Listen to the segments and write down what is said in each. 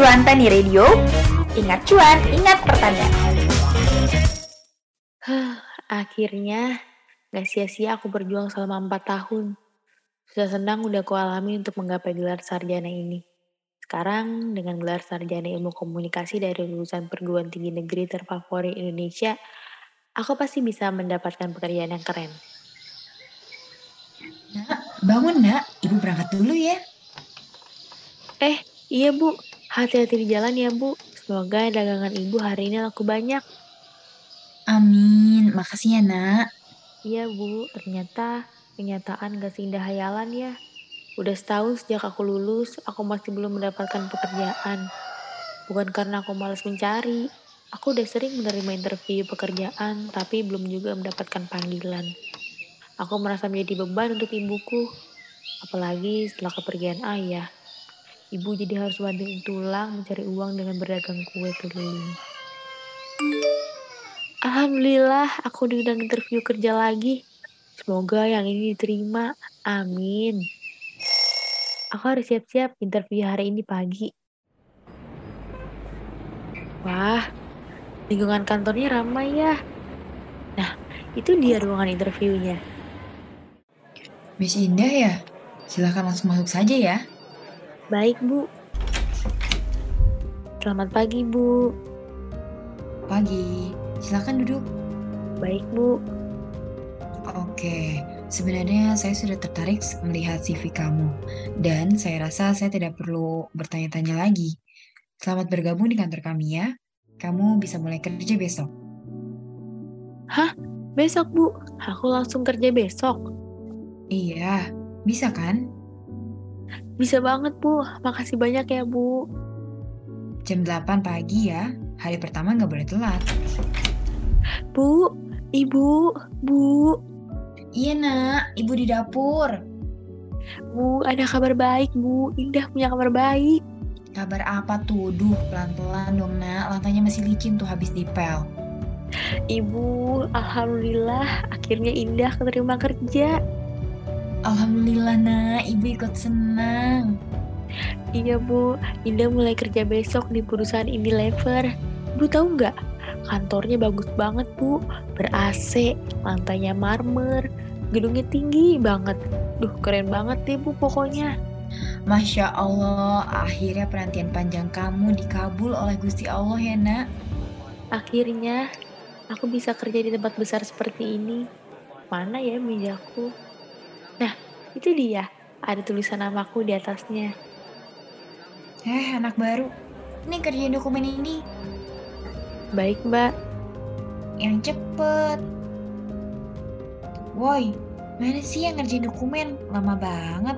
Cuan Tani Radio. Ingat cuan, ingat pertanian. Akhirnya, gak sia-sia aku berjuang selama 4 tahun. Sudah senang udah aku alami untuk menggapai gelar sarjana ini. Sekarang, dengan gelar sarjana ilmu komunikasi dari lulusan perguruan tinggi negeri terfavorit Indonesia, aku pasti bisa mendapatkan pekerjaan yang keren. Nak, bangun nak, ibu berangkat dulu ya. Eh, iya bu, hati-hati di jalan ya bu. Semoga dagangan ibu hari ini laku banyak. Amin, makasih ya nak. Iya bu, ternyata kenyataan gak seindah hayalan ya. Udah setahun sejak aku lulus, aku masih belum mendapatkan pekerjaan. Bukan karena aku malas mencari, aku udah sering menerima interview pekerjaan, tapi belum juga mendapatkan panggilan. Aku merasa menjadi beban untuk ibuku, apalagi setelah kepergian ayah. Ibu jadi harus banting tulang mencari uang dengan berdagang kue keliling. Alhamdulillah, aku diundang interview kerja lagi. Semoga yang ini diterima. Amin. Aku harus siap-siap interview hari ini pagi. Wah, lingkungan kantornya ramai ya. Nah, itu dia ruangan interviewnya. Miss Indah ya? Silahkan langsung masuk saja ya. Baik, Bu. Selamat pagi, Bu. Pagi, silahkan duduk. Baik, Bu. Oke, sebenarnya saya sudah tertarik melihat CV kamu. Dan saya rasa saya tidak perlu bertanya-tanya lagi. Selamat bergabung di kantor kami ya. Kamu bisa mulai kerja besok. Hah? Besok, Bu? Aku langsung kerja besok? Iya, bisa kan? Bisa banget, Bu. Makasih banyak ya, Bu. Jam 8 pagi ya. Hari pertama nggak boleh telat. Bu, Ibu, Bu. Iya nak, ibu di dapur. Bu, ada kabar baik, Bu. Indah punya kabar baik. Kabar apa tuh? Duh, pelan-pelan dong nak. Lantainya masih licin tuh habis dipel. Ibu, Alhamdulillah akhirnya Indah keterima kerja. Alhamdulillah nak, ibu ikut senang. Iya bu, Indah mulai kerja besok di perusahaan Unilever. Bu tahu nggak? Kantornya bagus banget bu, ber-AC, lantainya marmer, gedungnya tinggi banget. Duh keren banget deh bu pokoknya. Masya Allah, akhirnya penantian panjang kamu dikabul oleh Gusti Allah ya nak. Akhirnya, aku bisa kerja di tempat besar seperti ini. Mana ya mejaku? Itu dia. Ada tulisan namaku di atasnya. Eh, anak baru. Ini kerjain dokumen ini. Baik, Mbak. Yang cepet. Woi, mana sih yang ngerjain dokumen? Lama banget.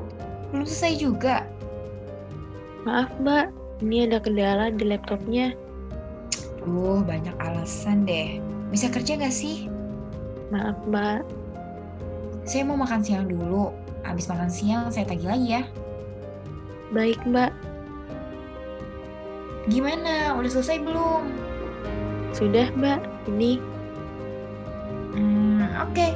Belum selesai juga. Maaf, Mbak. Ini ada kendala di laptopnya. Duh, banyak alasan deh. Bisa kerja gak sih? Maaf, Mbak. Saya mau makan siang dulu. Habis makan siang, saya tagih lagi ya. Baik, Mbak. Gimana? Udah selesai belum? Sudah, Mbak. Ini. Hmm, oke. Okay.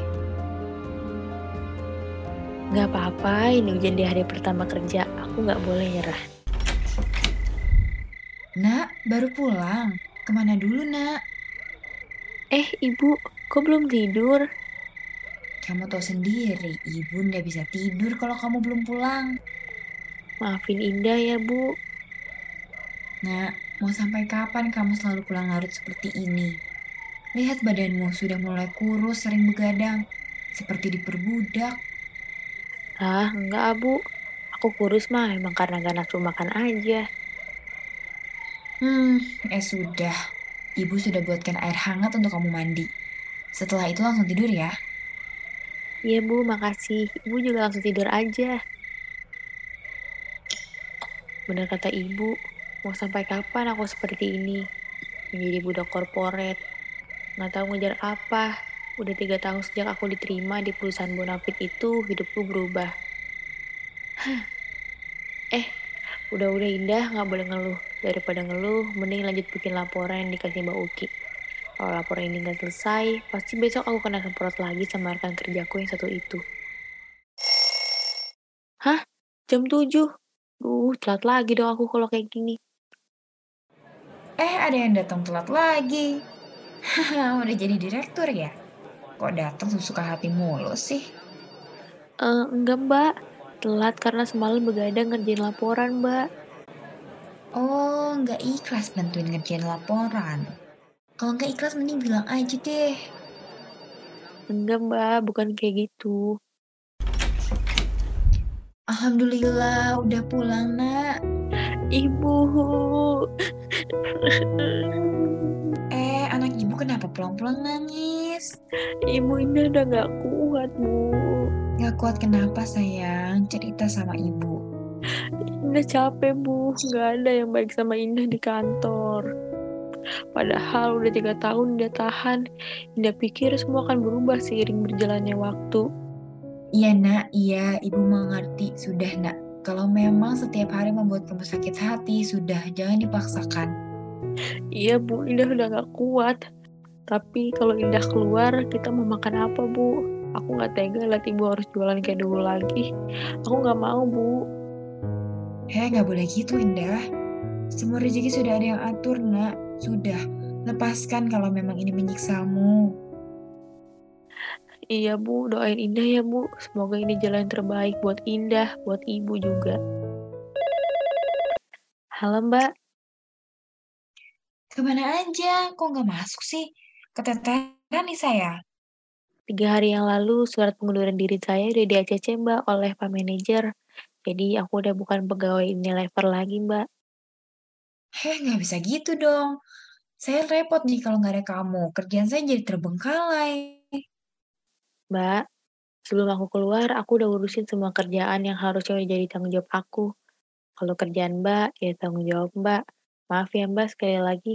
Gak apa-apa, ini ujian di hari pertama kerja. Aku gak boleh nyerah. Nak, baru pulang. Ke mana dulu, nak? Eh, Ibu. Kok belum tidur? Kamu tahu sendiri, ibu nggak bisa tidur kalau kamu belum pulang. Maafin Indah ya, Bu. Nah, mau sampai kapan kamu selalu pulang larut seperti ini? Lihat badanmu sudah mulai kurus, sering begadang, seperti diperbudak. Ah, enggak, Bu. Aku kurus mah emang karena gak nafsu makan aja. Hmm, eh sudah. Ibu sudah buatkan air hangat untuk kamu mandi. Setelah itu langsung tidur ya. Iya Bu, makasih. Ibu juga langsung tidur aja. Benar kata Ibu, mau sampai kapan aku seperti ini? Menjadi budak korporat. Nggak tahu ngejar apa. Udah tiga tahun sejak aku diterima di perusahaan Bonafit itu, hidupku berubah. eh, udah-udah indah, nggak boleh ngeluh. Daripada ngeluh, mending lanjut bikin laporan yang dikasih Mbak Uki. Kalau laporan ini nggak selesai, pasti besok aku kena semprot lagi sama rekan kerjaku yang satu itu. Hah? Jam 7? Duh, telat lagi dong aku kalau kayak gini. Eh, ada yang datang telat lagi. Haha, udah jadi direktur ya? Kok datang sesuka hati mulu sih? Eh, enggak mbak, telat karena semalam begadang ngerjain laporan mbak. Oh, nggak ikhlas bantuin ngerjain laporan. Kalau nggak ikhlas mending bilang aja deh. Enggak mbak, bukan kayak gitu. Alhamdulillah udah pulang nak. Ibu. Eh, anak ibu kenapa pulang-pulang nangis? Ibu Indah udah gak kuat, Bu. Gak kuat kenapa sayang? Cerita sama ibu. Indah capek, Bu. Gak ada yang baik sama Indah di kantor. Padahal udah tiga tahun dia tahan. Indah pikir semua akan berubah seiring berjalannya waktu. Iya nak, iya ibu mengerti. Sudah nak, kalau memang setiap hari membuat kamu sakit hati, sudah jangan dipaksakan. Iya, Bu. Indah udah gak kuat. Tapi kalau Indah keluar, kita mau makan apa, Bu? Aku gak tega liat ibu harus jualan kayak dulu lagi. Aku gak mau, Bu. Heh, nggak boleh gitu Indah. Semua rezeki sudah ada yang atur nak. Sudah, lepaskan kalau memang ini menyiksamu. Iya Bu, doain Indah ya Bu. Semoga ini jalan terbaik buat Indah, buat Ibu juga. Halo Mbak, Ke mana aja? Kok nggak masuk sih? Keteteran nih saya. tiga hari yang lalu surat pengunduran diri saya udah di ACC Mbak oleh Pak Manajer. Jadi aku udah bukan pegawai Unilever lagi Mbak. Heh, nggak bisa gitu dong. Saya repot nih kalau nggak ada kamu. Kerjaan saya jadi terbengkalai. Mbak, sebelum aku keluar, aku udah urusin semua kerjaan yang harusnya udah jadi tanggung jawab aku. Kalau kerjaan Mbak, ya tanggung jawab Mbak. Maaf ya Mbak sekali lagi.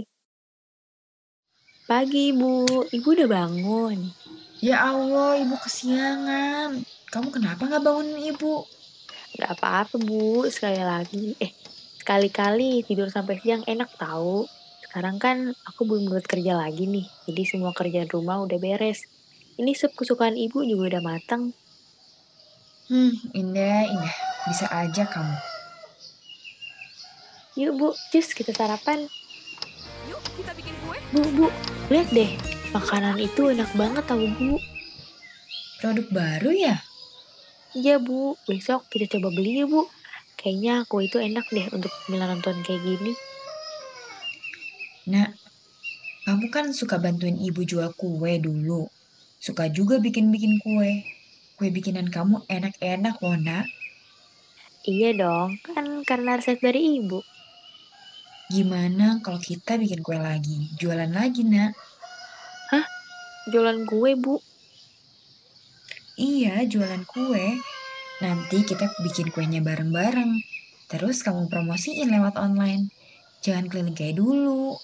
Pagi Ibu, Ibu udah bangun. Ya Allah, ibu kesiangan. Kamu kenapa nggak bangunin ibu? Gak apa-apa Bu, sekali lagi. Eh, sekali-kali tidur sampai siang enak tahu. Sekarang kan aku belum buat kerja lagi nih, jadi semua kerjaan rumah udah beres. Ini sup kesukaan ibu juga udah matang. Hmm, indah, indah. Bisa aja kamu. Yuk Bu, cus kita sarapan. Yuk kita bikin kue. Bu, Bu, lihat deh. Makanan itu enak banget tahu Bu. Produk baru ya? Iya Bu, besok kita coba beli ya Bu. Kayaknya kue itu enak deh untuk cemilan nonton kayak gini. Nak, kamu kan suka bantuin ibu jual kue dulu. Suka juga bikin-bikin kue. Kue bikinan kamu enak-enak loh, nak. Iya dong, kan karena resep dari ibu. Gimana kalau kita bikin kue lagi? Jualan lagi, nak. Jualan kue Bu. Iya, jualan kue. Nanti kita bikin kuenya bareng-bareng. Terus kamu promosiin lewat online. Jangan keliling kayak dulu.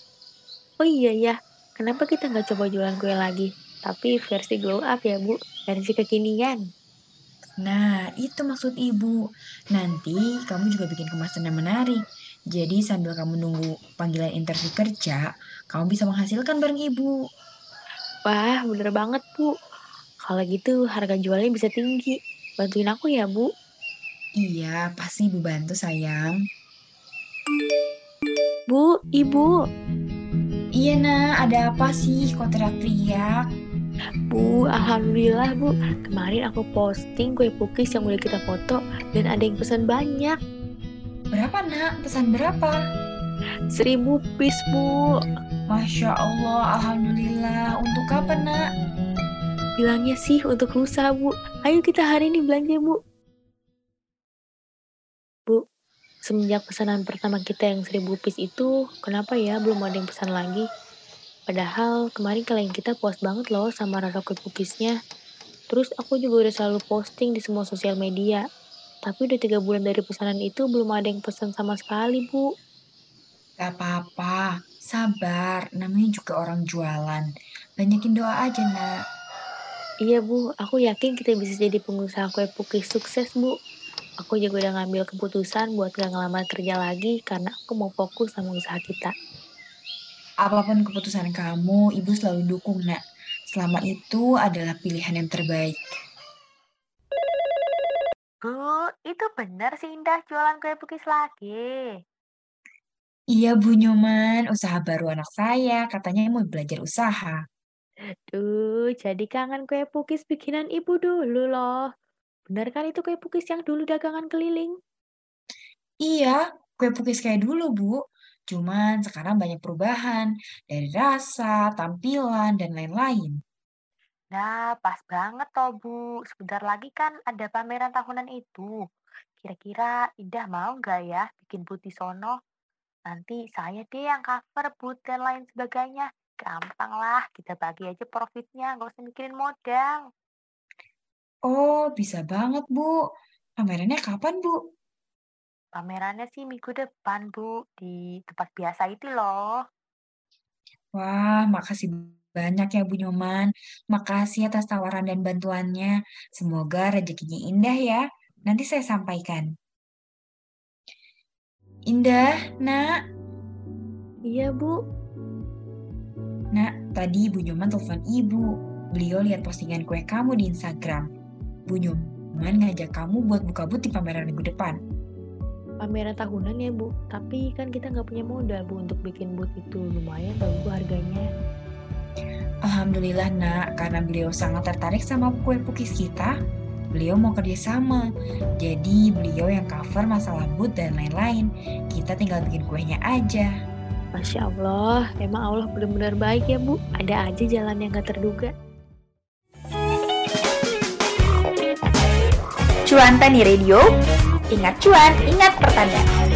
Oh iya ya, kenapa kita nggak coba jualan kue lagi? Tapi versi glow up ya Bu, versi kekinian. Nah, itu maksud ibu. Nanti kamu juga bikin kemasan yang menarik. Jadi sambil kamu nunggu panggilan interview kerja, kamu bisa menghasilkan bareng ibu. Wah, bener banget Bu. Kalau gitu harga jualnya bisa tinggi. Bantuin aku ya Bu. Iya, pasti ibu bantu sayang. Bu, Ibu. Iya nak, ada apa sih kok teriak-teriak? Bu, Alhamdulillah Bu. Kemarin aku posting kue pukis yang udah kita foto dan ada yang pesan banyak. Berapa nak? Pesan berapa? Seribu piece Bu. Masya Allah, Alhamdulillah. Untuk kapan nak? Bilangnya sih untuk lusa Bu. Ayo kita hari ini belanja Bu. Bu, semenjak pesanan pertama kita yang seribu piece itu, kenapa ya belum ada yang pesan lagi? Padahal kemarin klien kita puas banget loh sama rasa kue pukisnya. Terus aku juga udah selalu posting di semua sosial media. Tapi udah tiga bulan dari pesanan itu belum ada yang pesan sama sekali, Bu. Gak apa-apa, sabar. Namanya juga orang jualan. Banyakin doa aja nak. Iya, Bu. Aku yakin kita bisa jadi pengusaha kue pukis sukses, Bu. Aku juga udah ngambil keputusan buat gak ngelamar kerja lagi karena aku mau fokus sama usaha kita. Apa pun keputusan kamu, ibu selalu dukung nak. Selama itu adalah pilihan yang terbaik. Bu, itu benar sih Indah jualan kue pukis lagi. Iya, Bu Nyoman, usaha baru anak saya, katanya mau belajar usaha. Duh, jadi kangen kue pukis bikinan ibu dulu loh. Bener kan itu kue pukis yang dulu dagangan keliling? Iya, kue pukis kayak dulu, Bu. Cuman sekarang banyak perubahan dari rasa, tampilan, dan lain-lain. Nah, pas banget toh Bu. Sebentar lagi kan ada pameran tahunan itu. Kira-kira Indah mau nggak ya bikin di sono? Nanti saya deh yang cover booth dan lain sebagainya. Gampang lah, kita bagi aja profitnya, nggak usah mikirin modal. Oh, bisa banget, Bu. Pamerannya kapan, Bu? Pamerannya sih minggu depan, Bu, di tempat biasa itu loh. Wah, makasih banyak ya Bu Nyoman. Makasih atas tawaran dan bantuannya. Semoga rezekinya indah ya. Nanti saya sampaikan. Indah, nak, Iya, Bu. Nak, tadi Bu Nyoman telepon ibu. Beliau lihat postingan kue kamu di Instagram. Bu Nyoman ngajak kamu buat buka but di pameran minggu depan. Pameran tahunan ya, Bu. Tapi kan kita nggak punya modal, Bu, untuk bikin booth itu. Lumayan tau, Bu, harganya. Alhamdulillah nak, karena beliau sangat tertarik sama kue pukis kita, beliau mau kerjasama. Jadi beliau yang cover masalah but dan lain-lain. Kita tinggal bikin kuenya aja. Masya Allah, emang Allah benar-benar baik ya, Bu. Ada aja jalan yang gak terduga. Cuan Tani Radio, ingat cuan, ingat pertanian.